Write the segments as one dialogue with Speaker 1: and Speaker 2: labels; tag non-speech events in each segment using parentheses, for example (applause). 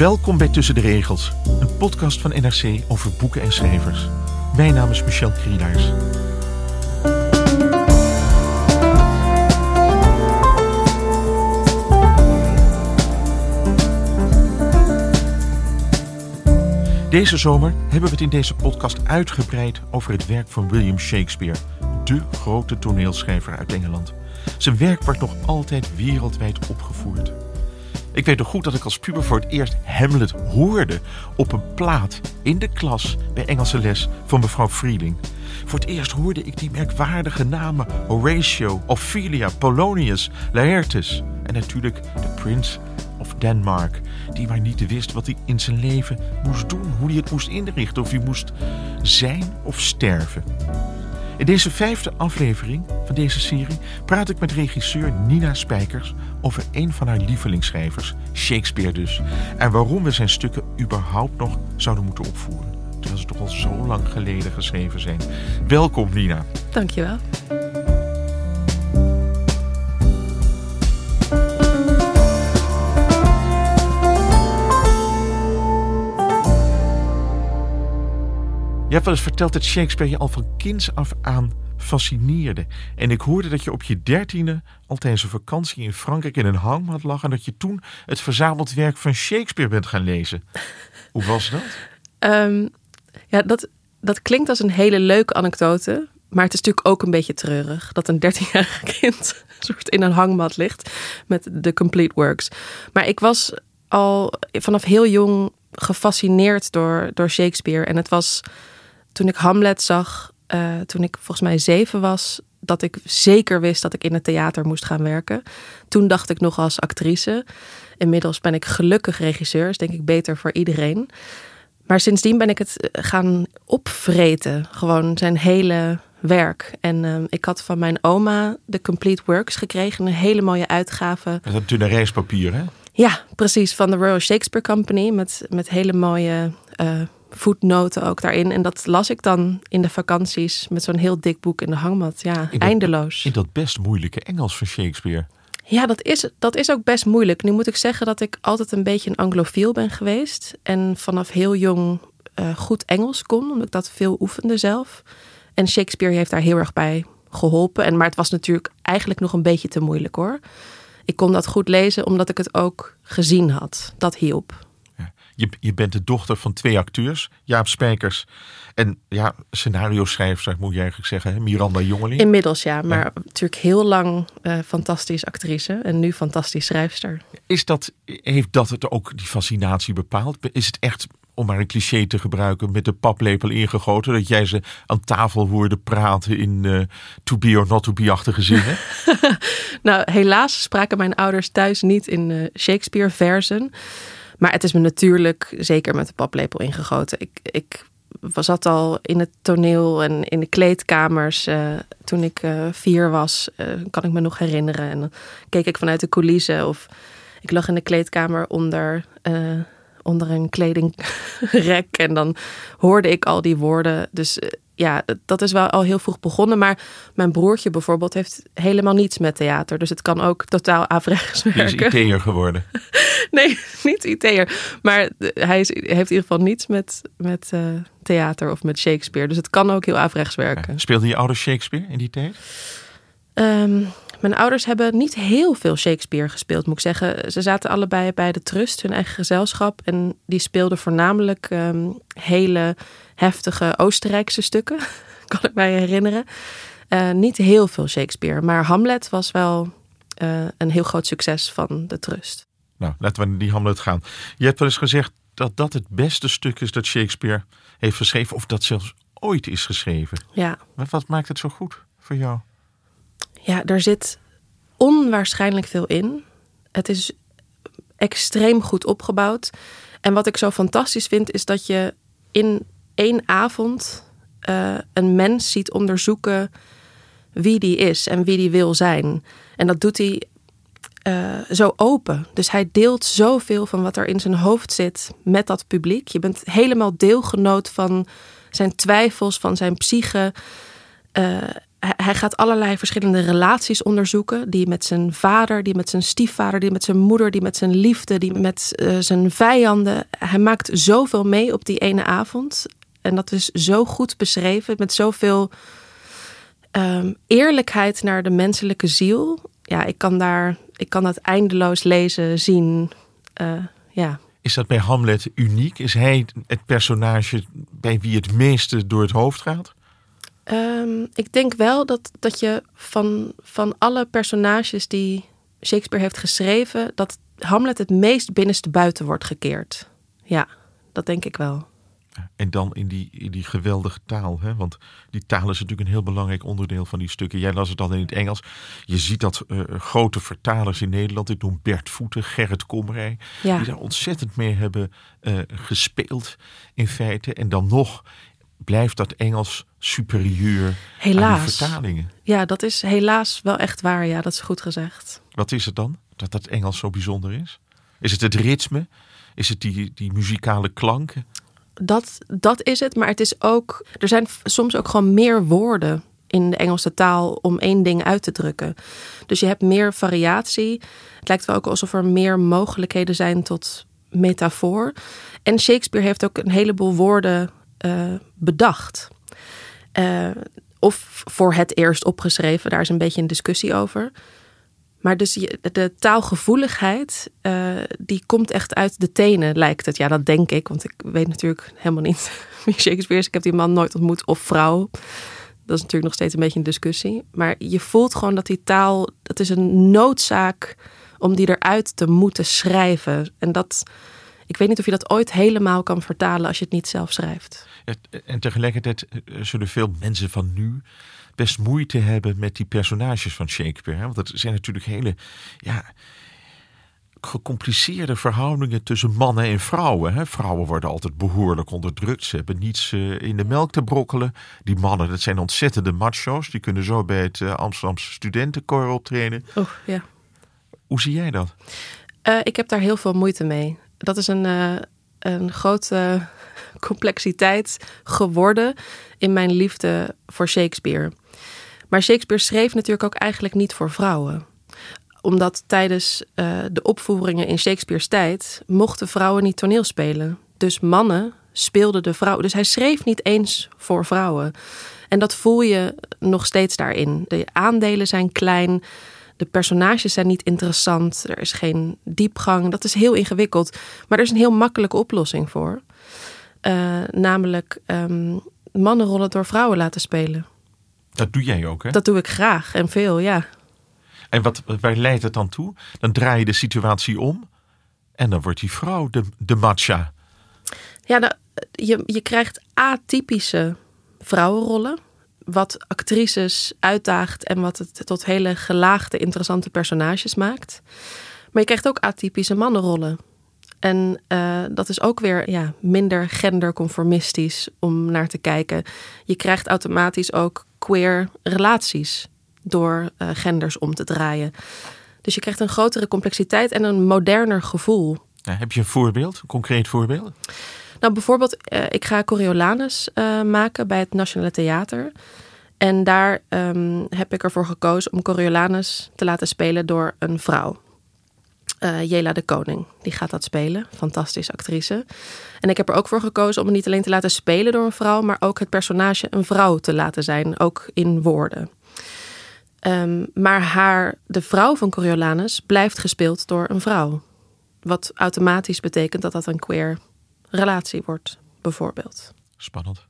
Speaker 1: Welkom bij Tussen de Regels, een podcast van NRC over boeken en schrijvers. Mijn naam is Michel Krielaars. Deze zomer hebben we het in deze podcast uitgebreid over het werk van William Shakespeare, de grote toneelschrijver uit Engeland. Zijn werk wordt nog altijd wereldwijd opgevoerd. Ik weet nog goed dat ik als puber voor het eerst Hamlet hoorde op een plaat in de klas bij Engelse les van mevrouw Frieling. Voor het eerst hoorde ik die merkwaardige namen Horatio, Ophelia, Polonius, Laertes en natuurlijk de Prince of Denmark, die maar niet wist wat hij in zijn leven moest doen, hoe hij het moest inrichten, of hij moest zijn of sterven. In deze vijfde aflevering van deze serie praat ik met regisseur Nina Spijkers over een van haar lievelingsschrijvers, Shakespeare dus, en waarom we zijn stukken überhaupt nog zouden moeten opvoeren, terwijl ze toch al zo lang geleden geschreven zijn. Welkom Nina.
Speaker 2: Dankjewel.
Speaker 1: Je hebt wel eens verteld dat Shakespeare je al van kinds af aan fascineerde. En ik hoorde dat je op je dertiende al tijdens een vakantie in Frankrijk in een hangmat lag... en dat je toen het verzameld werk van Shakespeare bent gaan lezen. Hoe was dat?
Speaker 2: Um, ja, dat, dat klinkt als een hele leuke anekdote. Maar het is natuurlijk ook een beetje treurig dat een dertienjarig (laughs) kind in een hangmat ligt met de complete works. Maar ik was al vanaf heel jong gefascineerd door, door Shakespeare. En het was toen ik Hamlet zag, uh, toen ik volgens mij zeven was, dat ik zeker wist dat ik in het theater moest gaan werken. Toen dacht ik nog als actrice. Inmiddels ben ik gelukkig regisseur, is denk ik beter voor iedereen. Maar sindsdien ben ik het eh, gaan opvreten, gewoon zijn hele werk. En uh, ik had van mijn oma de Complete Works gekregen, een hele mooie uitgave.
Speaker 1: Dat is een reispapier, hè?
Speaker 2: Ja, precies, van de Royal Shakespeare Company, met, met hele mooie uh, voetnoten ook daarin. En dat las ik dan in de vakanties met zo'n heel dik boek in de hangmat. Ja,
Speaker 1: in
Speaker 2: eindeloos.
Speaker 1: in dat best moeilijke Engels van Shakespeare.
Speaker 2: Ja, dat is, dat is ook best moeilijk. Nu moet ik zeggen dat ik altijd een beetje een anglofiel ben geweest. En vanaf heel jong uh, goed Engels kon, omdat ik dat veel oefende zelf. En Shakespeare heeft daar heel erg bij geholpen. En, maar het was natuurlijk eigenlijk nog een beetje te moeilijk hoor. Ik kon dat goed lezen omdat ik het ook gezien had. Dat hielp.
Speaker 1: Je, je bent de dochter van twee acteurs, Jaap Spijkers en ja, scenario schrijver, moet je eigenlijk zeggen, Miranda Jongeling.
Speaker 2: Inmiddels ja, maar ja. natuurlijk heel lang uh, fantastisch actrice en nu fantastisch schrijfster.
Speaker 1: Is dat, heeft dat het ook die fascinatie bepaald? Is het echt om maar een cliché te gebruiken, met de paplepel ingegoten. Dat jij ze aan tafel hoorde praten in uh, to be or not to be-achtige zinnen? (laughs) (laughs)
Speaker 2: nou, helaas spraken mijn ouders thuis niet in uh, Shakespeare-versen. Maar het is me natuurlijk zeker met de paplepel ingegoten. Ik, ik zat al in het toneel en in de kleedkamers uh, toen ik uh, vier was. Uh, kan ik me nog herinneren. En dan keek ik vanuit de coulissen of ik lag in de kleedkamer onder, onder een kledingrek. (laughs) En dan hoorde ik al die woorden. Dus ja, dat is wel al heel vroeg begonnen. Maar mijn broertje bijvoorbeeld heeft helemaal niets met theater. Dus het kan ook totaal averechts werken.
Speaker 1: Hij is IT'er geworden. (laughs)
Speaker 2: nee, niet IT'er. Maar hij is, heeft in ieder geval niets met, met uh, theater of met Shakespeare. Dus het kan ook heel averechts werken.
Speaker 1: Ja. Speelde je ouders Shakespeare in die tijd?
Speaker 2: Um, Mijn ouders hebben niet heel veel Shakespeare gespeeld, moet ik zeggen. Ze zaten allebei bij de Trust, hun eigen gezelschap. En die speelden voornamelijk ehm, hele heftige Oostenrijkse stukken, (laughs) kan ik mij herinneren. Uh, niet heel veel Shakespeare, maar Hamlet was wel uh, een heel groot succes van de Trust.
Speaker 1: Nou, laten we naar die Hamlet gaan. Je hebt wel eens gezegd dat dat het beste stuk is dat Shakespeare heeft geschreven, of dat zelfs ooit is geschreven.
Speaker 2: Ja.
Speaker 1: Maar wat maakt het zo goed voor jou?
Speaker 2: Ja, er zit onwaarschijnlijk veel in. Het is extreem goed opgebouwd. En wat ik zo fantastisch vind, is dat je in één avond uh, een mens ziet onderzoeken wie die is en wie die wil zijn. En dat doet hij uh, zo open. Dus hij deelt zoveel van wat er in zijn hoofd zit met dat publiek. Je bent helemaal deelgenoot van zijn twijfels, van zijn psyche. Uh, hij gaat allerlei verschillende relaties onderzoeken. Die met zijn vader, die met zijn stiefvader, die met zijn moeder, die met zijn liefde, die met uh, zijn vijanden. Hij maakt zoveel mee op die ene avond. En dat is zo goed beschreven, met zoveel um, eerlijkheid naar de menselijke ziel. Ja, ik kan daar, ik kan dat eindeloos lezen, zien. Uh, ja.
Speaker 1: Is dat bij Hamlet uniek? Is hij het personage bij wie het meeste door het hoofd gaat?
Speaker 2: Um, ik denk wel dat, dat je van, van alle personages die Shakespeare heeft geschreven, dat Hamlet het meest binnenste buiten wordt gekeerd. Ja, dat denk ik wel.
Speaker 1: En dan in die, in die geweldige taal. Hè? Want die taal is natuurlijk een heel belangrijk onderdeel van die stukken. Jij las het dan in het Engels. Je ziet dat uh, grote vertalers in Nederland. Ik noem Bert Voeten, Gerrit Komrij.
Speaker 2: Ja.
Speaker 1: Die daar ontzettend mee hebben uh, gespeeld in feite. En dan nog blijft dat Engels superieur
Speaker 2: helaas.
Speaker 1: aan die vertalingen.
Speaker 2: Ja, dat is helaas wel echt waar. Ja, dat is goed gezegd.
Speaker 1: Wat is het dan? Dat dat Engels zo bijzonder is? Is het het ritme? Is het die, die muzikale klanken?
Speaker 2: Dat, dat is het, maar het is ook. Er zijn soms ook gewoon meer woorden in de Engelse taal om één ding uit te drukken. Dus je hebt meer variatie. Het lijkt wel ook alsof er meer mogelijkheden zijn tot metafoor. En Shakespeare heeft ook een heleboel woorden bedacht. Uh, of voor het eerst opgeschreven, daar is een beetje een discussie over. Maar dus de taalgevoeligheid, uh, die komt echt uit de tenen, lijkt het. Ja, dat denk ik, want ik weet natuurlijk helemaal niet (laughs) wie Shakespeare is. Ik heb die man nooit ontmoet, of vrouw. Dat is natuurlijk nog steeds een beetje een discussie. Maar je voelt gewoon dat die taal, dat is een noodzaak om die eruit te moeten schrijven. En dat, ik weet niet of je dat ooit helemaal kan vertalen als je het niet zelf schrijft.
Speaker 1: En tegelijkertijd zullen veel mensen van nu best moeite hebben met die personages van Shakespeare. Hè? Want dat zijn natuurlijk hele ja, gecompliceerde verhoudingen tussen mannen en vrouwen. Hè? Vrouwen worden altijd behoorlijk onderdrukt. Ze hebben niets uh, in de melk te brokkelen. Die mannen, dat zijn ontzettende macho's. Die kunnen zo bij het uh, Amsterdamse studentenkoor optreden.
Speaker 2: Oh, ja.
Speaker 1: Hoe zie jij dat?
Speaker 2: Uh, ik heb daar heel veel moeite mee. Dat is een, een grote (laughs) complexiteit geworden in mijn liefde voor Shakespeare. Maar Shakespeare schreef natuurlijk ook eigenlijk niet voor vrouwen. Omdat tijdens uh, de opvoeringen in Shakespeare's tijd mochten vrouwen niet toneel spelen. Dus mannen speelden de vrouwen. Dus hij schreef niet eens voor vrouwen. En dat voel je nog steeds daarin. De aandelen zijn klein. De personages zijn niet interessant. Er is geen diepgang. Dat is heel ingewikkeld. Maar er is een heel makkelijke oplossing voor. Uh, namelijk um, mannenrollen door vrouwen laten spelen.
Speaker 1: Dat doe jij ook, hè?
Speaker 2: Dat doe ik graag en veel, ja.
Speaker 1: En wat, waar leidt het dan toe? Dan draai je de situatie om en dan wordt die vrouw de, de matcha.
Speaker 2: Ja, nou, je, je krijgt atypische vrouwenrollen. Wat actrices uitdaagt en wat het tot hele gelaagde, interessante personages maakt. Maar je krijgt ook atypische mannenrollen. En uh, dat is ook weer ja, minder genderconformistisch om naar te kijken. Je krijgt automatisch ook queer relaties door uh, genders om te draaien. Dus je krijgt een grotere complexiteit en een moderner gevoel.
Speaker 1: Ja, heb je een voorbeeld, concreet voorbeeld?
Speaker 2: Nou, bijvoorbeeld, uh, ik ga Coriolanus maken bij het Nationale Theater. En daar um, heb ik ervoor gekozen om Coriolanus te laten spelen door een vrouw. Uh, Jela de Koning, die gaat dat spelen. Fantastische actrice. En ik heb er ook voor gekozen om het niet alleen te laten spelen door een vrouw, maar ook het personage een vrouw te laten zijn, ook in woorden. Ehm, maar haar, de vrouw van Coriolanus blijft gespeeld door een vrouw. Wat automatisch betekent dat dat een queer relatie wordt, bijvoorbeeld.
Speaker 1: Spannend.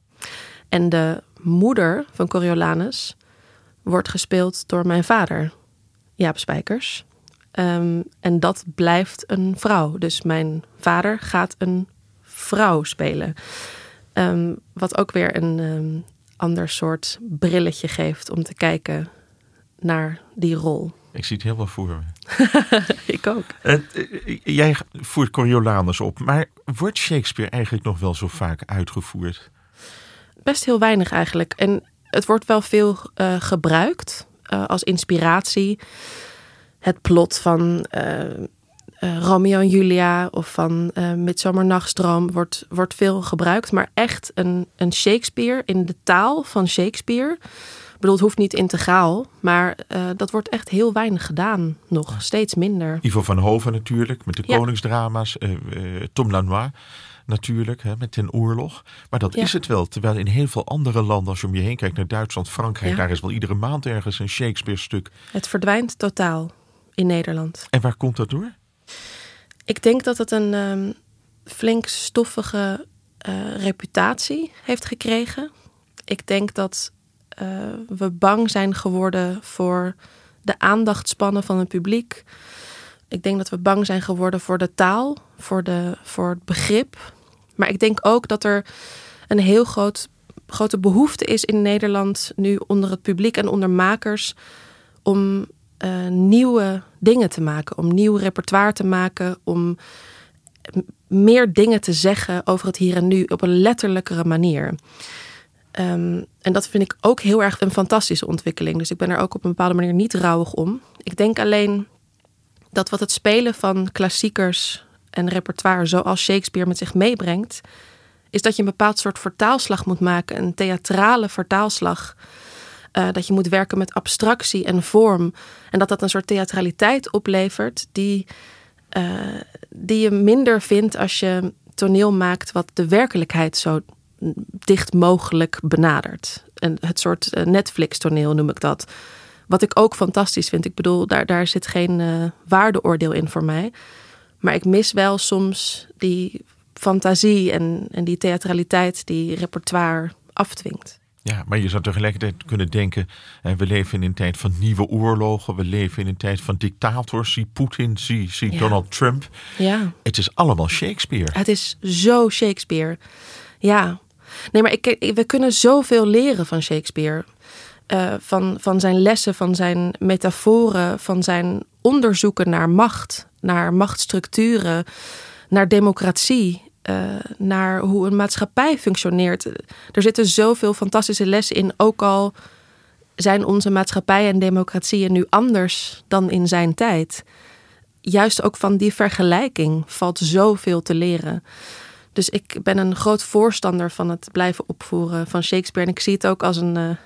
Speaker 2: En de moeder van Coriolanus wordt gespeeld door mijn vader, Jaap Spijkers. Ehm, en dat blijft een vrouw. Dus mijn vader gaat een vrouw spelen. Ehm, wat ook weer een um, ander soort brilletje geeft om te kijken naar die rol.
Speaker 1: Ik zie het heel wel voor me. (laughs)
Speaker 2: ik ook.
Speaker 1: Uh, jij voert Coriolanus op, maar wordt Shakespeare eigenlijk nog wel zo vaak uitgevoerd?
Speaker 2: Best heel weinig eigenlijk. En het wordt wel veel uh, gebruikt uh, als inspiratie. Het plot van Romeo en Julia of van Midsomernachtstroom wordt, wordt veel gebruikt. Maar echt een, een Shakespeare in de taal van Shakespeare bedoel, het hoeft niet integraal, maar uh, dat wordt echt heel weinig gedaan nog. Steeds minder.
Speaker 1: Ivo van Hoven natuurlijk, met de ja. koningsdrama's. Uh, uh, Tom Lanois natuurlijk, hè, met Ten Oorlog. Maar dat ja. is het wel. Terwijl in heel veel andere landen, als je om je heen kijkt naar Duitsland, Frankrijk, ja. daar is wel iedere maand ergens een Shakespeare-stuk.
Speaker 2: Het verdwijnt totaal in Nederland.
Speaker 1: En waar komt dat door?
Speaker 2: Ik denk dat het een um, flink stoffige reputatie heeft gekregen. Ik denk dat uh, we bang zijn geworden voor de aandachtspannen van het publiek. Ik denk dat we bang zijn geworden voor de taal, voor, de, voor het begrip. Maar ik denk ook dat er een heel groot, grote behoefte is in Nederland nu onder het publiek en onder makers om uh, nieuwe dingen te maken, om nieuw repertoire te maken, om meer dingen te zeggen over het hier en nu op een letterlijkere manier. Um, en dat vind ik ook heel erg een fantastische ontwikkeling. Dus ik ben er ook op een bepaalde manier niet rouwig om. Ik denk alleen dat wat het spelen van klassiekers en repertoire zoals Shakespeare met zich meebrengt, is dat je een bepaald soort vertaalslag moet maken, een theatrale vertaalslag. Uh, dat je moet werken met abstractie en vorm. En dat dat een soort theatraliteit oplevert die, uh, die je minder vindt als je toneel maakt wat de werkelijkheid zo dicht mogelijk benadert. En het soort eh, Netflix-toneel noem ik dat. Wat ik ook fantastisch vind. Ik bedoel, daar, daar zit geen uh, waardeoordeel in voor mij. Maar ik mis wel soms die fantasie en, en die theatraliteit die repertoire afdwingt.
Speaker 1: Ja, maar je zou tegelijkertijd kunnen denken: we leven in een tijd van nieuwe oorlogen, we leven in een tijd van dictators. Zie Poetin, zie, zie ja. Donald Trump.
Speaker 2: Ja.
Speaker 1: Het is allemaal Shakespeare.
Speaker 2: Het is zo Shakespeare. Ja, Nee, maar ik, we kunnen zoveel leren van Shakespeare. Uh, van, van zijn lessen, van zijn metaforen, van zijn onderzoeken naar macht, naar machtsstructuren, naar democratie, uh, naar hoe een maatschappij functioneert. Er zitten zoveel fantastische lessen in, ook al zijn onze maatschappij en democratieën nu anders dan in zijn tijd. Juist ook van die vergelijking valt zoveel te leren. Dus ik ben een groot voorstander van het blijven opvoeren van Shakespeare. En ik zie het ook als een (laughs) uh,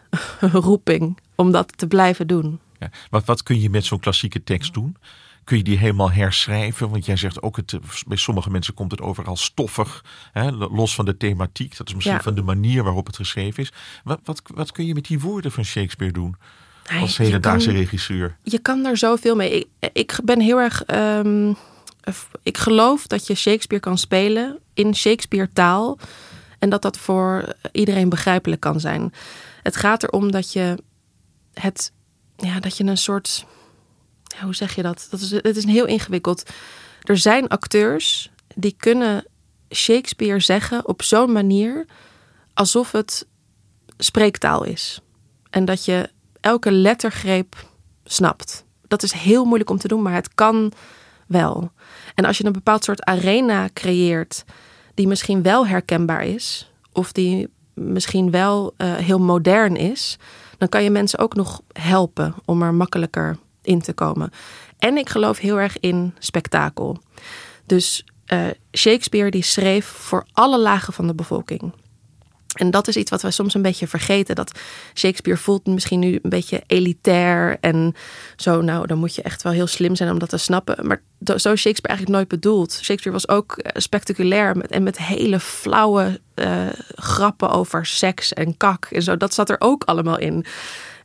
Speaker 2: roeping om dat te blijven doen.
Speaker 1: Ja, wat, wat kun je met zo'n klassieke tekst doen? Kun je die helemaal herschrijven? Want jij zegt ook, het, bij sommige mensen komt het over als stoffig. Hè? Los van de thematiek. Dat is misschien ja. van de manier waarop het geschreven is. Wat, wat, wat kun je met die woorden van Shakespeare doen? Als hedendaagse regisseur.
Speaker 2: Je kan daar zoveel mee. Ik, ik ben heel erg... Um, ik geloof dat je Shakespeare kan spelen in Shakespeare taal en dat dat voor iedereen begrijpelijk kan zijn. Het gaat erom dat je het, ja, dat je een soort, ja, hoe zeg je dat? dat is, het is heel ingewikkeld. Er zijn acteurs die kunnen Shakespeare zeggen op zo'n manier alsof het spreektaal is. En dat je elke lettergreep snapt. Dat is heel moeilijk om te doen, maar het kan wel. En als je een bepaald soort arena creëert die misschien wel herkenbaar is, of die misschien wel uh, heel modern is, dan kan je mensen ook nog helpen om er makkelijker in te komen. En ik geloof heel erg in spektakel. Dus uh, Shakespeare die schreef voor alle lagen van de bevolking. En dat is iets wat we soms een beetje vergeten. Dat Shakespeare voelt misschien nu een beetje elitair en zo. Nou, dan moet je echt wel heel slim zijn om dat te snappen. Maar zo Shakespeare eigenlijk nooit bedoeld. Shakespeare was ook eh, spectaculair en met hele flauwe uh, grappen over seks en kak en zo. Dat zat er ook allemaal in.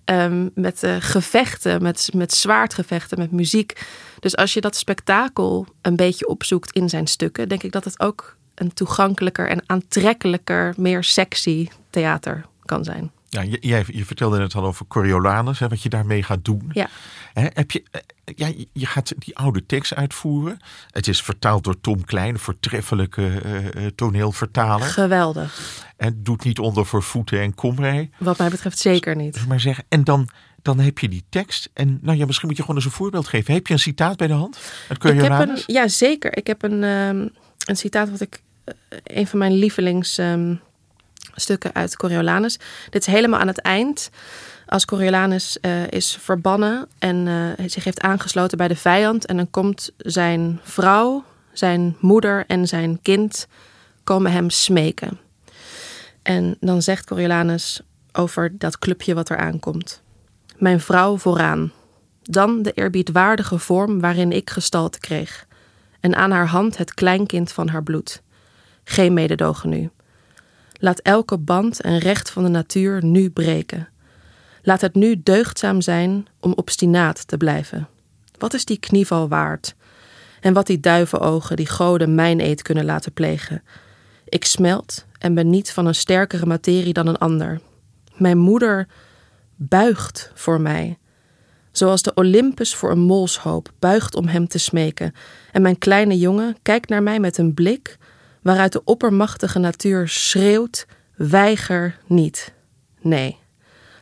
Speaker 2: ehm, met uh, gevechten, met, met zwaardgevechten, met muziek. Dus als je dat spektakel een beetje opzoekt in zijn stukken, denk ik dat het ook een toegankelijker en aantrekkelijker, meer sexy theater kan zijn.
Speaker 1: Ja, jij, je vertelde het al over Coriolanus, hè, wat je daarmee gaat doen.
Speaker 2: Ja.
Speaker 1: Hè, heb je, eh, ja, je gaat die oude tekst uitvoeren. Het is vertaald door Tom Klein, een voortreffelijke uh, toneelvertaler.
Speaker 2: Geweldig.
Speaker 1: En doet niet onder voor voeten en komrij.
Speaker 2: Wat mij betreft zeker niet.
Speaker 1: Maar zeggen. En dan, dan heb je die tekst. En nou ja, misschien moet je gewoon eens een voorbeeld geven. Heb je een citaat bij de hand?
Speaker 2: Ik heb een, ja, zeker. Ik heb een, um, een citaat wat ik... een van mijn lievelings... Um, stukken uit Coriolanus. Dit is helemaal aan het eind. Als Coriolanus uh, is verbannen en uh, zich heeft aangesloten bij de vijand. En dan komt zijn vrouw, zijn moeder en zijn kind komen hem smeken. En dan zegt Coriolanus over dat clubje wat er aankomt. Mijn vrouw vooraan. Dan de eerbiedwaardige vorm waarin ik gestalte kreeg. En aan haar hand het kleinkind van haar bloed. Geen mededogen nu. Laat elke band en recht van de natuur nu breken. Laat het nu deugdzaam zijn om obstinaat te blijven. Wat is die knieval waard? En wat die duivenogen die goden mijn eet kunnen laten plegen. Ik smelt en ben niet van een sterkere materie dan een ander. Mijn moeder buigt voor mij, zoals de Olympus voor een molshoop buigt om hem te smeken. En mijn kleine jongen kijkt naar mij met een blik waaruit de oppermachtige natuur schreeuwt: weiger niet. Nee.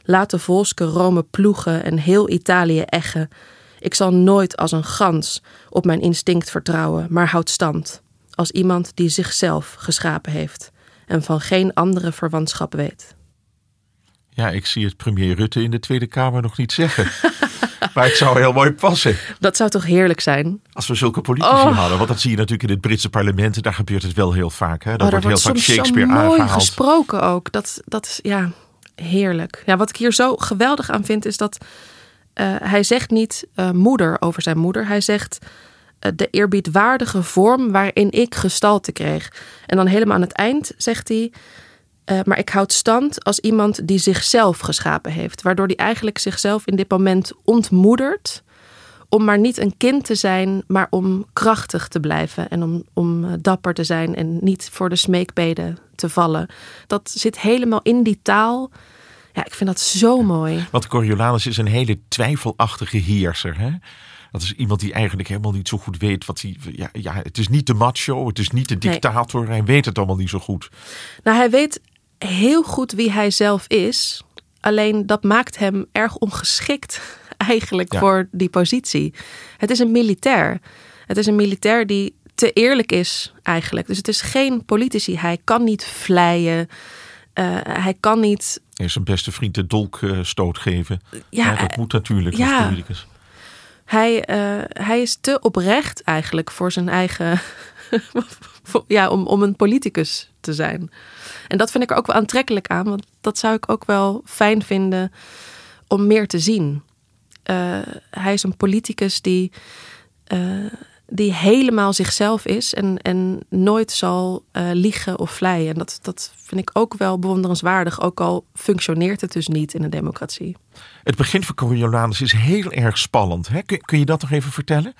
Speaker 2: Laat de volske Rome ploegen en heel Italië eggen. Ik zal nooit als een gans op mijn instinct vertrouwen, maar houd stand. Als iemand die zichzelf geschapen heeft en van geen andere verwantschap weet.
Speaker 1: Ja, ik zie het premier Rutte in de Tweede Kamer nog niet zeggen. (laughs) (laughs) maar het zou heel mooi passen.
Speaker 2: Dat zou toch heerlijk zijn?
Speaker 1: Als we zulke politici oh. hadden. Want dat zie je natuurlijk in het Britse parlement. En daar gebeurt het wel heel vaak. Hè? Dat
Speaker 2: oh,
Speaker 1: wordt heel vaak Shakespeare aangehaald.
Speaker 2: mooi gesproken ook. Dat, dat is, ja, heerlijk. Ja, wat ik hier zo geweldig aan vind is dat uh, hij zegt niet uh, moeder over zijn moeder. Hij zegt uh, de eerbiedwaardige vorm waarin ik gestalte kreeg. En dan helemaal aan het eind zegt hij... Uh, maar ik houd stand als iemand die zichzelf geschapen heeft. Waardoor hij eigenlijk zichzelf in dit moment ontmoedert. Om maar niet een kind te zijn, maar om krachtig te blijven. En om, om uh, dapper te zijn en niet voor de smeekbeden te vallen. Dat zit helemaal in die taal. Ja, ik vind dat zo mooi.
Speaker 1: Want Coriolanus is een hele twijfelachtige heerser. Hè? Dat is iemand die eigenlijk helemaal niet zo goed weet wat hij. Ja, ja, het is niet de macho, het is niet de dictator. Nee. Hij weet het allemaal niet zo goed.
Speaker 2: Nou, hij weet heel goed wie hij zelf is. Alleen dat maakt hem erg ongeschikt (laughs) eigenlijk ja. voor die positie. Het is een militair. Het is een militair die te eerlijk is eigenlijk. Dus het is geen politici. Hij kan niet vleien. Uh, hij kan niet.
Speaker 1: Hij is zijn beste vriend de dolkstoot geven. Ja, dat moet natuurlijk ja. als politicus.
Speaker 2: Hij, uh, hij is te oprecht eigenlijk voor zijn eigen. (laughs) ja, om, om een politicus te zijn. En dat vind ik er ook wel aantrekkelijk aan, want dat zou ik ook wel fijn vinden om meer te zien. Uh, hij is een politicus die, uh, die helemaal zichzelf is en, en nooit zal uh, liegen of vleien. En dat, dat vind ik ook wel bewonderenswaardig, ook al functioneert het dus niet in een democratie.
Speaker 1: Het begin van Coriolanus is heel erg spannend. Hè? Kun, kun je dat nog even vertellen?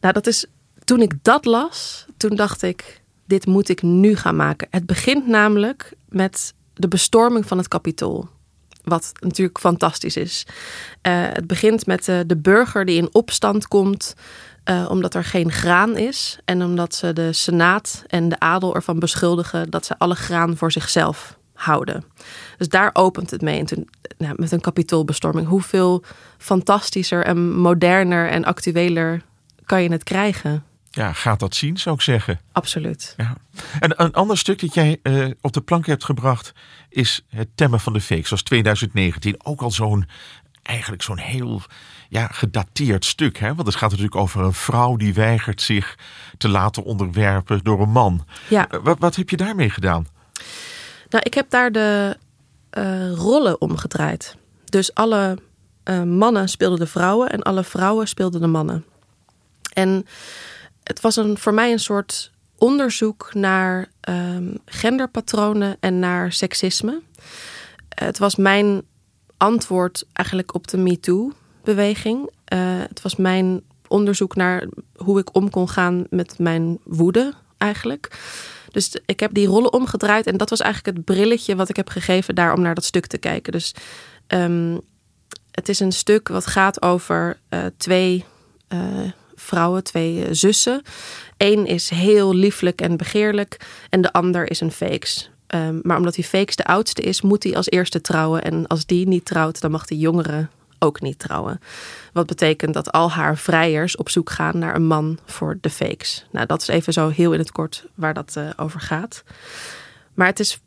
Speaker 2: Nou, dat is toen ik dat las, toen dacht ik, dit moet ik nu gaan maken. Het begint namelijk met de bestorming van het kapitool. Wat natuurlijk fantastisch is. Uh, het begint met uh, de burger die in opstand komt. Uh, omdat er geen graan is. En omdat ze de Senaat en de adel ervan beschuldigen dat ze alle graan voor zichzelf houden. Dus daar opent het mee. En toen, nou, met een kapitoolbestorming. Hoeveel fantastischer en moderner en actueler kan je het krijgen?
Speaker 1: Ja, gaat dat zien, zou ik zeggen.
Speaker 2: Absoluut.
Speaker 1: Ja. En een ander stuk dat jij uh, op de plank hebt gebracht is het Temmen van de Fake, zoals 2019. Ook al zo'n, eigenlijk zo'n heel ja, gedateerd stuk. Hè? Want het gaat natuurlijk over een vrouw die weigert zich te laten onderwerpen door een man.
Speaker 2: Ja.
Speaker 1: Uh, wat, wat heb je daarmee gedaan?
Speaker 2: Nou, ik heb daar de uh, rollen omgedraaid. Dus alle mannen speelden de vrouwen en alle vrouwen speelden de mannen. En het was een, voor mij een soort onderzoek naar um, genderpatronen en naar seksisme. Het was mijn antwoord eigenlijk op de MeToo-beweging. Uh, het was mijn onderzoek naar hoe ik om kon gaan met mijn woede eigenlijk. Dus ik heb die rollen omgedraaid en dat was eigenlijk het brilletje wat ik heb gegeven daar om naar dat stuk te kijken. Dus um, het is een stuk wat gaat over uh, twee uh, vrouwen, twee zussen. Eén is heel lieflijk en begeerlijk en de ander is een fakes. Um, maar omdat die fakes de oudste is, moet hij als eerste trouwen. En als die niet trouwt, dan mag de jongere ook niet trouwen. Wat betekent dat al haar vrijers op zoek gaan naar een man voor de fakes. Nou, dat is even zo heel in het kort waar dat uh, over gaat. Maar het is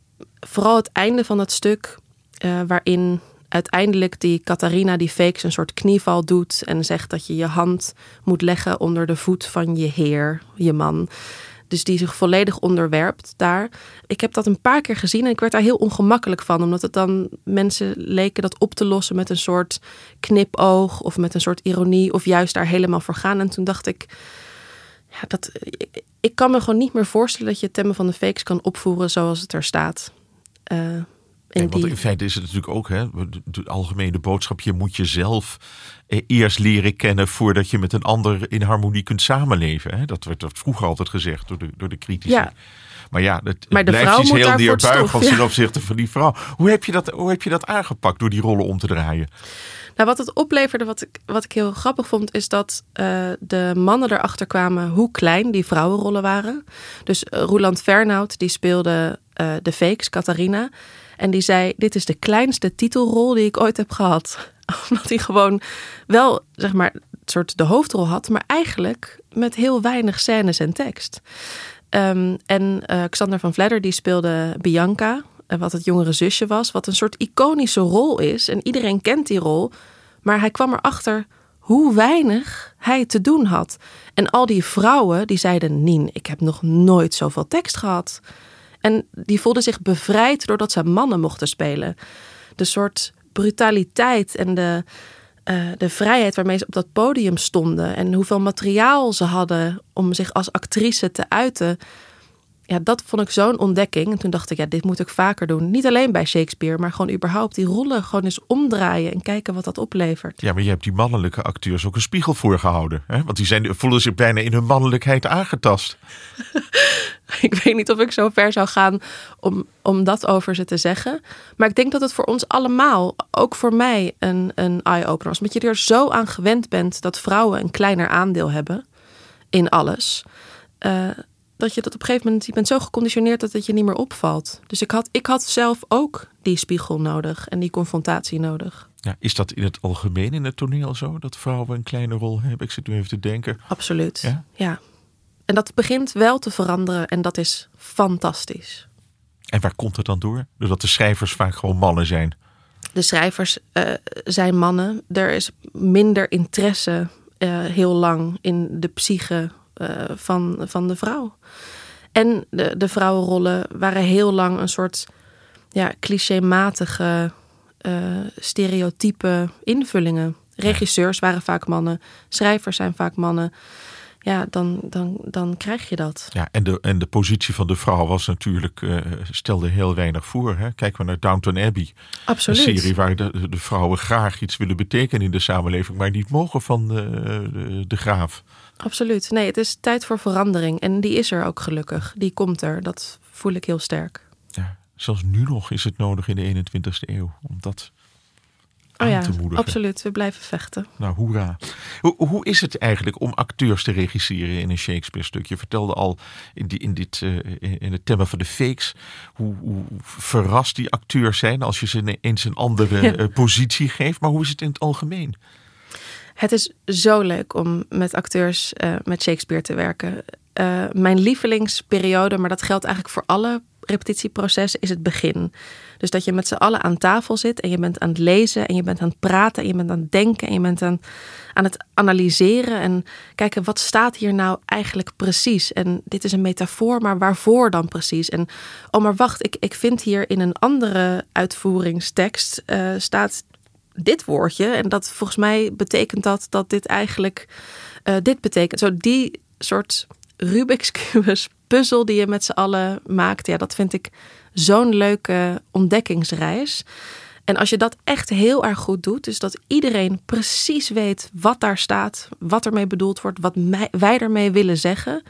Speaker 2: vooral het einde van het stuk uh, waarin uiteindelijk die Catharina die fakes een soort knieval doet en zegt dat je je hand moet leggen onder de voet van je heer, je man. Dus die zich volledig onderwerpt daar. Ik heb dat een paar keer gezien en ik werd daar heel ongemakkelijk van. Omdat het dan mensen leken dat op te lossen met een soort knipoog of met een soort ironie. Of juist daar helemaal voor gaan. En toen dacht ik, ja, dat, ik kan me gewoon niet meer voorstellen dat je Temmen van de Fakes kan opvoeren zoals het er staat. Uh,
Speaker 1: in want in feite is het natuurlijk ook, hè, de algemene boodschap, je moet jezelf eh, eerst leren kennen voordat je met een ander in harmonie kunt samenleven. Hè? Dat werd vroeger altijd gezegd door de, door de critici. Ja. Maar ja, het,
Speaker 2: maar
Speaker 1: blijft iets heel neerbuigends
Speaker 2: ja.
Speaker 1: ten opzichte van die vrouw. Hoe heb, je dat, hoe heb je dat aangepakt door die rollen om te draaien?
Speaker 2: Nou, wat het opleverde, wat ik, wat ik heel grappig vond, is dat uh, de mannen erachter kwamen hoe klein die vrouwenrollen waren. Dus uh, Roland Fernhout, die speelde uh, de fakes, Catharina. En die zei: Dit is de kleinste titelrol die ik ooit heb gehad. (laughs) Omdat hij gewoon wel, zeg maar, het soort de hoofdrol had, maar eigenlijk met heel weinig scènes en tekst. Um, en uh, Xander van Vledder die speelde Bianca, uh, wat het jongere zusje was, wat een soort iconische rol is. En iedereen kent die rol, maar hij kwam erachter hoe weinig hij te doen had. En al die vrouwen die zeiden: Nien, ik heb nog nooit zoveel tekst gehad. En die voelden zich bevrijd doordat ze mannen mochten spelen. De soort brutaliteit en de, uh, de vrijheid waarmee ze op dat podium stonden. En hoeveel materiaal ze hadden om zich als actrice te uiten. Ja, dat vond ik zo'n ontdekking. En toen dacht ik, ja, dit moet ik vaker doen. Niet alleen bij Shakespeare, maar gewoon überhaupt die rollen gewoon eens omdraaien en kijken wat dat oplevert.
Speaker 1: Ja, maar je hebt die mannelijke acteurs ook een spiegel voorgehouden. Hè? Want die zijn, voelen zich bijna in hun mannelijkheid aangetast. (laughs)
Speaker 2: ik weet niet of ik zo ver zou gaan om, om dat over ze te zeggen. Maar ik denk dat het voor ons allemaal, ook voor mij, een, een eye-opener was. Omdat je er zo aan gewend bent dat vrouwen een kleiner aandeel hebben in alles. Uh, dat je dat op een gegeven moment, je bent zo geconditioneerd dat het je niet meer opvalt. Dus ik had, ik had zelf ook die spiegel nodig en die confrontatie nodig.
Speaker 1: Ja, is dat in het algemeen in het toneel zo, dat vrouwen een kleine rol hebben? Ik zit nu even te denken.
Speaker 2: Absoluut, ja. ja. En dat begint wel te veranderen en dat is fantastisch.
Speaker 1: En waar komt het dan door? Doordat de schrijvers vaak gewoon mannen zijn.
Speaker 2: De schrijvers uh, zijn mannen. Er is minder interesse uh, heel lang in de psyche van, van de vrouw. En de, de vrouwenrollen waren heel lang een soort ja, clichématige, uh, stereotype invullingen. Regisseurs waren vaak mannen, schrijvers zijn vaak mannen. Ja, dan, dan, dan krijg je dat.
Speaker 1: Ja, en de, en de positie van de vrouw was natuurlijk, uh, stelde heel weinig voor. Hè? Kijken we naar Downton Abbey.
Speaker 2: Absoluut.
Speaker 1: Een serie waar de, de vrouwen graag iets willen betekenen in de samenleving, maar niet mogen van de, de, de graaf.
Speaker 2: Absoluut. Nee, het is tijd voor verandering. En die is er ook gelukkig. Die komt er. Dat voel ik heel sterk.
Speaker 1: Ja, zelfs nu nog is het nodig in de 21ste eeuw om dat
Speaker 2: oh
Speaker 1: aan
Speaker 2: ja,
Speaker 1: te moedigen.
Speaker 2: Absoluut, we blijven vechten.
Speaker 1: Nou, hoera. Hoe, hoe is het eigenlijk om acteurs te regisseren in een Shakespeare-stuk? Je vertelde al in, die, in, dit, uh, in het thema van de fakes hoe, hoe, verrast die acteurs zijn als je ze eens een andere ja. uh, positie geeft. Maar hoe is het in het algemeen?
Speaker 2: Het is zo leuk om met acteurs uh, met Shakespeare te werken. Mijn lievelingsperiode, maar dat geldt eigenlijk voor alle repetitieprocessen, is het begin. Dus dat je met z'n allen aan tafel zit en je bent aan het lezen en je bent aan het praten en je bent aan het denken en je bent aan, aan het analyseren en kijken wat staat hier nou eigenlijk precies. En dit is een metafoor, maar waarvoor dan precies? En oh, maar wacht, ik, ik vind hier in een andere uitvoeringstekst uh, staat dit woordje. En dat volgens mij betekent dat dat dit eigenlijk uh, dit betekent. Zo die soort Rubik's (laughs) Cubus puzzel die je met z'n allen maakt. Ja, dat vind ik zo'n leuke ontdekkingsreis. En als je dat echt heel erg goed doet, dus dat iedereen precies weet wat daar staat, wat ermee bedoeld wordt, wat wij ermee willen zeggen,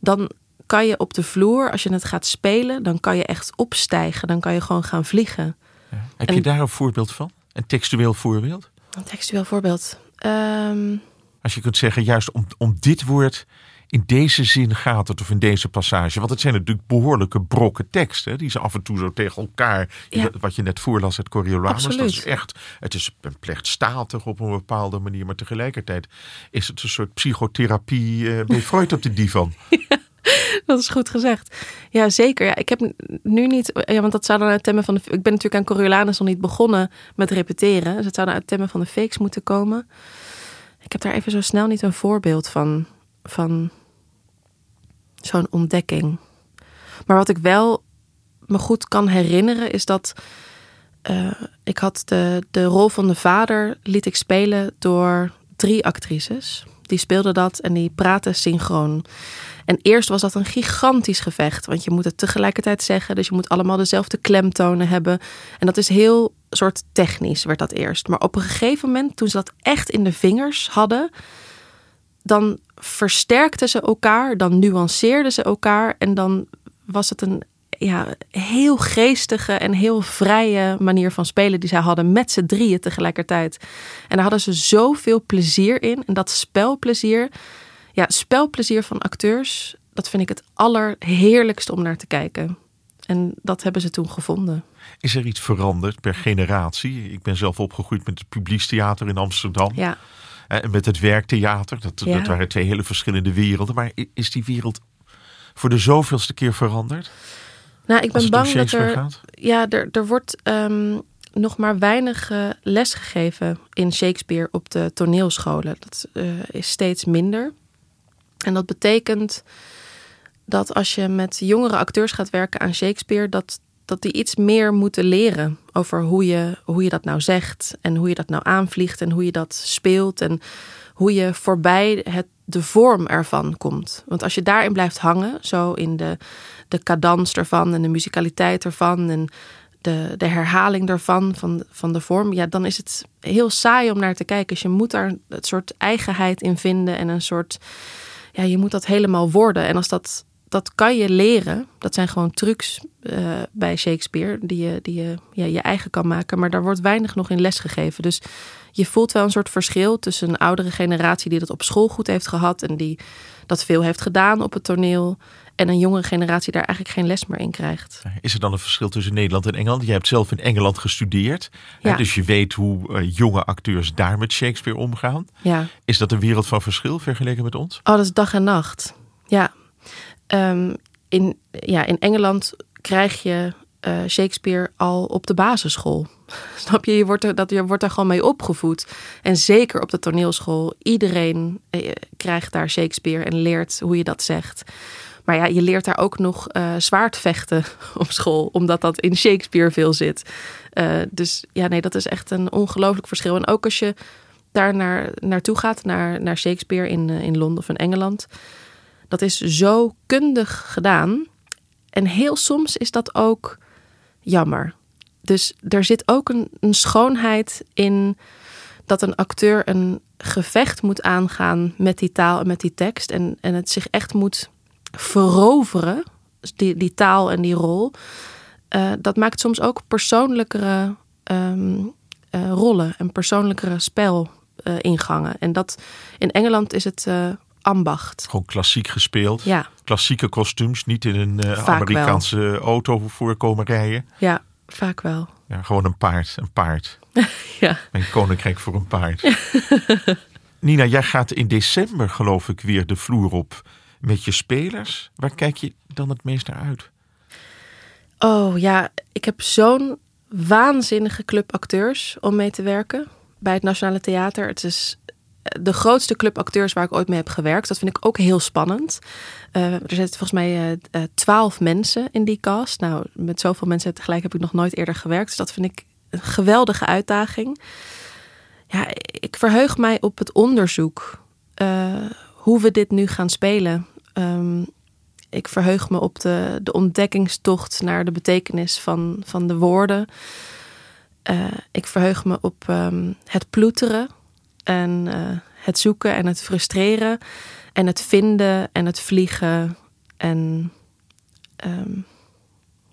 Speaker 2: dan kan je op de vloer, als je het gaat spelen, dan kan je echt opstijgen. Dan kan je gewoon gaan vliegen.
Speaker 1: Ja. Heb je daar een voorbeeld van? Een textueel voorbeeld?
Speaker 2: Een textueel voorbeeld. Um...
Speaker 1: Als je kunt zeggen, juist om, om dit woord in deze zin gaat het of in deze passage. Want het zijn natuurlijk behoorlijke brokken teksten. Die ze af en toe zo tegen elkaar. Wat je net voorlas uit Coriolanus. Dat is echt. Het is een plechtstatig op een bepaalde manier. Maar tegelijkertijd is het een soort psychotherapie uh, bij (laughs) Freud op de divan.
Speaker 2: dat is goed gezegd. Ja, zeker. Ja, ik heb nu niet, ja, want dat zou dan uit temmen van de. Ik ben natuurlijk aan Coriolanus nog niet begonnen met repeteren. Dus het zou dan uit temmen van de fakes moeten komen. Ik heb daar even zo snel niet een voorbeeld van. Van zo'n ontdekking. Maar wat ik wel me goed kan herinneren is dat. Uh, ik had de, de rol van de vader liet ik spelen door drie actrices. Die speelden dat en die praten synchroon. En eerst was dat een gigantisch gevecht, want je moet het tegelijkertijd zeggen, dus je moet allemaal dezelfde klemtonen hebben. En dat is heel soort technisch, werd dat eerst. Maar op een gegeven moment, toen ze dat echt in de vingers hadden, dan versterkten ze elkaar, dan nuanceerden ze elkaar en dan was het een ja, heel geestige en heel vrije manier van spelen die zij hadden met z'n drieën tegelijkertijd. En daar hadden ze zoveel plezier in. En dat spelplezier, ja, spelplezier van acteurs, dat vind ik het allerheerlijkste om naar te kijken. En dat hebben ze toen gevonden.
Speaker 1: Is er iets veranderd per generatie? Ik ben zelf opgegroeid met het Publiekstheater in Amsterdam.
Speaker 2: Ja.
Speaker 1: En met het werktheater. Dat, dat waren twee hele verschillende werelden. Maar is die wereld voor de zoveelste keer veranderd?
Speaker 2: Nou, ik ben bang dat er. Ja, er, er wordt um, nog maar weinig uh, les gegeven in Shakespeare op de toneelscholen. Dat uh, is steeds minder. En dat betekent dat als je met jongere acteurs gaat werken aan Shakespeare, dat, dat die iets meer moeten leren over hoe je, hoe je dat nou zegt en hoe je dat nou aanvliegt en hoe je dat speelt en hoe je voorbij het, de vorm ervan komt. Want als je daarin blijft hangen, zo in de, de cadans ervan en de muzikaliteit ervan en de, de herhaling daarvan, van, van de vorm, ja, dan is het heel saai om naar te kijken. Dus je moet daar een soort eigenheid in vinden en een soort, ja, je moet dat helemaal worden. En als dat, dat kan je leren, dat zijn gewoon trucs uh, bij Shakespeare, die je, die je ja, je eigen kan maken, maar daar wordt weinig nog in les gegeven. Dus je voelt wel een soort verschil tussen een oudere generatie die dat op school goed heeft gehad en die dat veel heeft gedaan op het toneel. En een jongere generatie daar eigenlijk geen les meer in krijgt.
Speaker 1: Is er dan een verschil tussen Nederland en Engeland? Je hebt zelf in Engeland gestudeerd. Ja. dus je weet hoe uh, jonge acteurs daar met Shakespeare omgaan.
Speaker 2: Ja.
Speaker 1: Is dat een wereld van verschil vergeleken met ons?
Speaker 2: Oh, dat is dag en nacht. Ja. Um, in, ja, in Engeland krijg je uh, Shakespeare al op de basisschool. (laughs) Snap je? Je wordt, er, dat, je wordt daar gewoon mee opgevoed. En zeker op de toneelschool. Iedereen eh, krijgt daar Shakespeare en leert hoe je dat zegt. Maar ja, je leert daar ook nog uh, zwaardvechten (laughs) op school, omdat dat in Shakespeare veel zit. Dus ja, nee, dat is echt een ongelooflijk verschil. En ook als je daar naar, naartoe gaat, naar, naar Shakespeare in, in Londen of in Engeland, dat is zo kundig gedaan. En heel soms is dat ook jammer. Dus er zit ook een, een schoonheid in dat een acteur een gevecht moet aangaan met die taal en met die tekst. En, en het zich echt moet veroveren, die, die taal en die rol. Uh, dat maakt soms ook persoonlijkere um, uh, rollen en persoonlijkere spelingangen. Uh, en dat in Engeland is het ambacht.
Speaker 1: Gewoon klassiek gespeeld.
Speaker 2: Ja.
Speaker 1: Klassieke kostuums, niet in een Amerikaanse wel. auto voorkomen rijden.
Speaker 2: Ja, vaak wel.
Speaker 1: Ja, gewoon een paard, een paard. (laughs)
Speaker 2: ja.
Speaker 1: Een koninkrijk voor een paard. (laughs) Nina, jij gaat in december geloof ik weer de vloer op met je spelers. Waar kijk je dan het meest naar uit?
Speaker 2: Oh ja, ik heb zo'n waanzinnige club acteurs om mee te werken bij het Nationale Theater. Het is de grootste club acteurs waar ik ooit mee heb gewerkt. Dat vind ik ook heel spannend. Uh, er zitten volgens mij eh, eh, twaalf mensen in die cast. Nou, met zoveel mensen tegelijk heb ik nog nooit eerder gewerkt. Dus dat vind ik een geweldige uitdaging. Ja, ik verheug mij op het onderzoek. hoe we dit nu gaan spelen. Um, ik verheug me op de, de ontdekkingstocht naar de betekenis van, van de woorden. eh, ik verheug me op ehm, het ploeteren en eh, het zoeken en het frustreren en het vinden en het vliegen en ehm,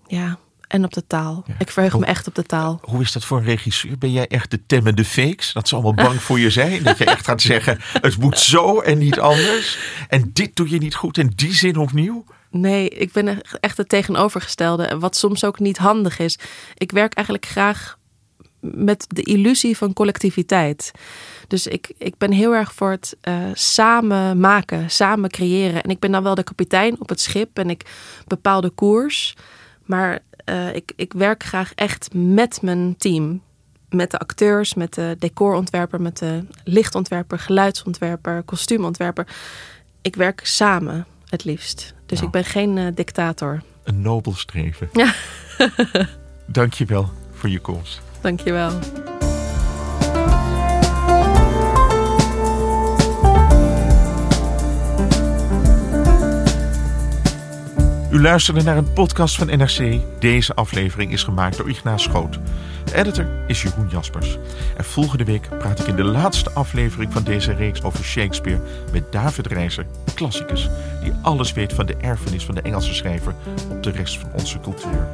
Speaker 2: ja, en op de taal.
Speaker 1: Ja.
Speaker 2: Ik verheug me echt op de taal.
Speaker 1: Hoe is dat voor een regisseur? Ben jij echt de temmende fakes? Dat ze allemaal bang voor je zijn? Dat je echt gaat (laughs) zeggen, het moet zo en niet anders? En dit doe je niet goed en die zin opnieuw?
Speaker 2: Nee, ik ben echt- echt het tegenovergestelde. Wat soms ook niet handig is. Ik werk eigenlijk graag met de illusie van collectiviteit. Dus ik, ik ben heel erg voor het eh, samen maken, samen creëren. En ik ben dan wel de kapitein op het schip en ik bepaal de koers. Maar eh, ik, ik werk graag echt met mijn team. Met de acteurs, met de decorontwerper, met de lichtontwerper, geluidsontwerper, kostuumontwerper. Ik werk samen het liefst. Dus
Speaker 1: Nou.
Speaker 2: ik ben geen eh, dictator.
Speaker 1: Een nobel streven.
Speaker 2: Ja. (laughs)
Speaker 1: Dank je wel voor je komst.
Speaker 2: Dankjewel.
Speaker 1: U luisterde naar een podcast van NRC. Deze aflevering is gemaakt door Ignaas Schoot. De editor is Jeroen Jaspers. En volgende week praat ik in de laatste aflevering van deze reeks over Shakespeare met David Reizer, klassicus, die alles weet van de erfenis van de Engelse schrijver op de rest van onze cultuur.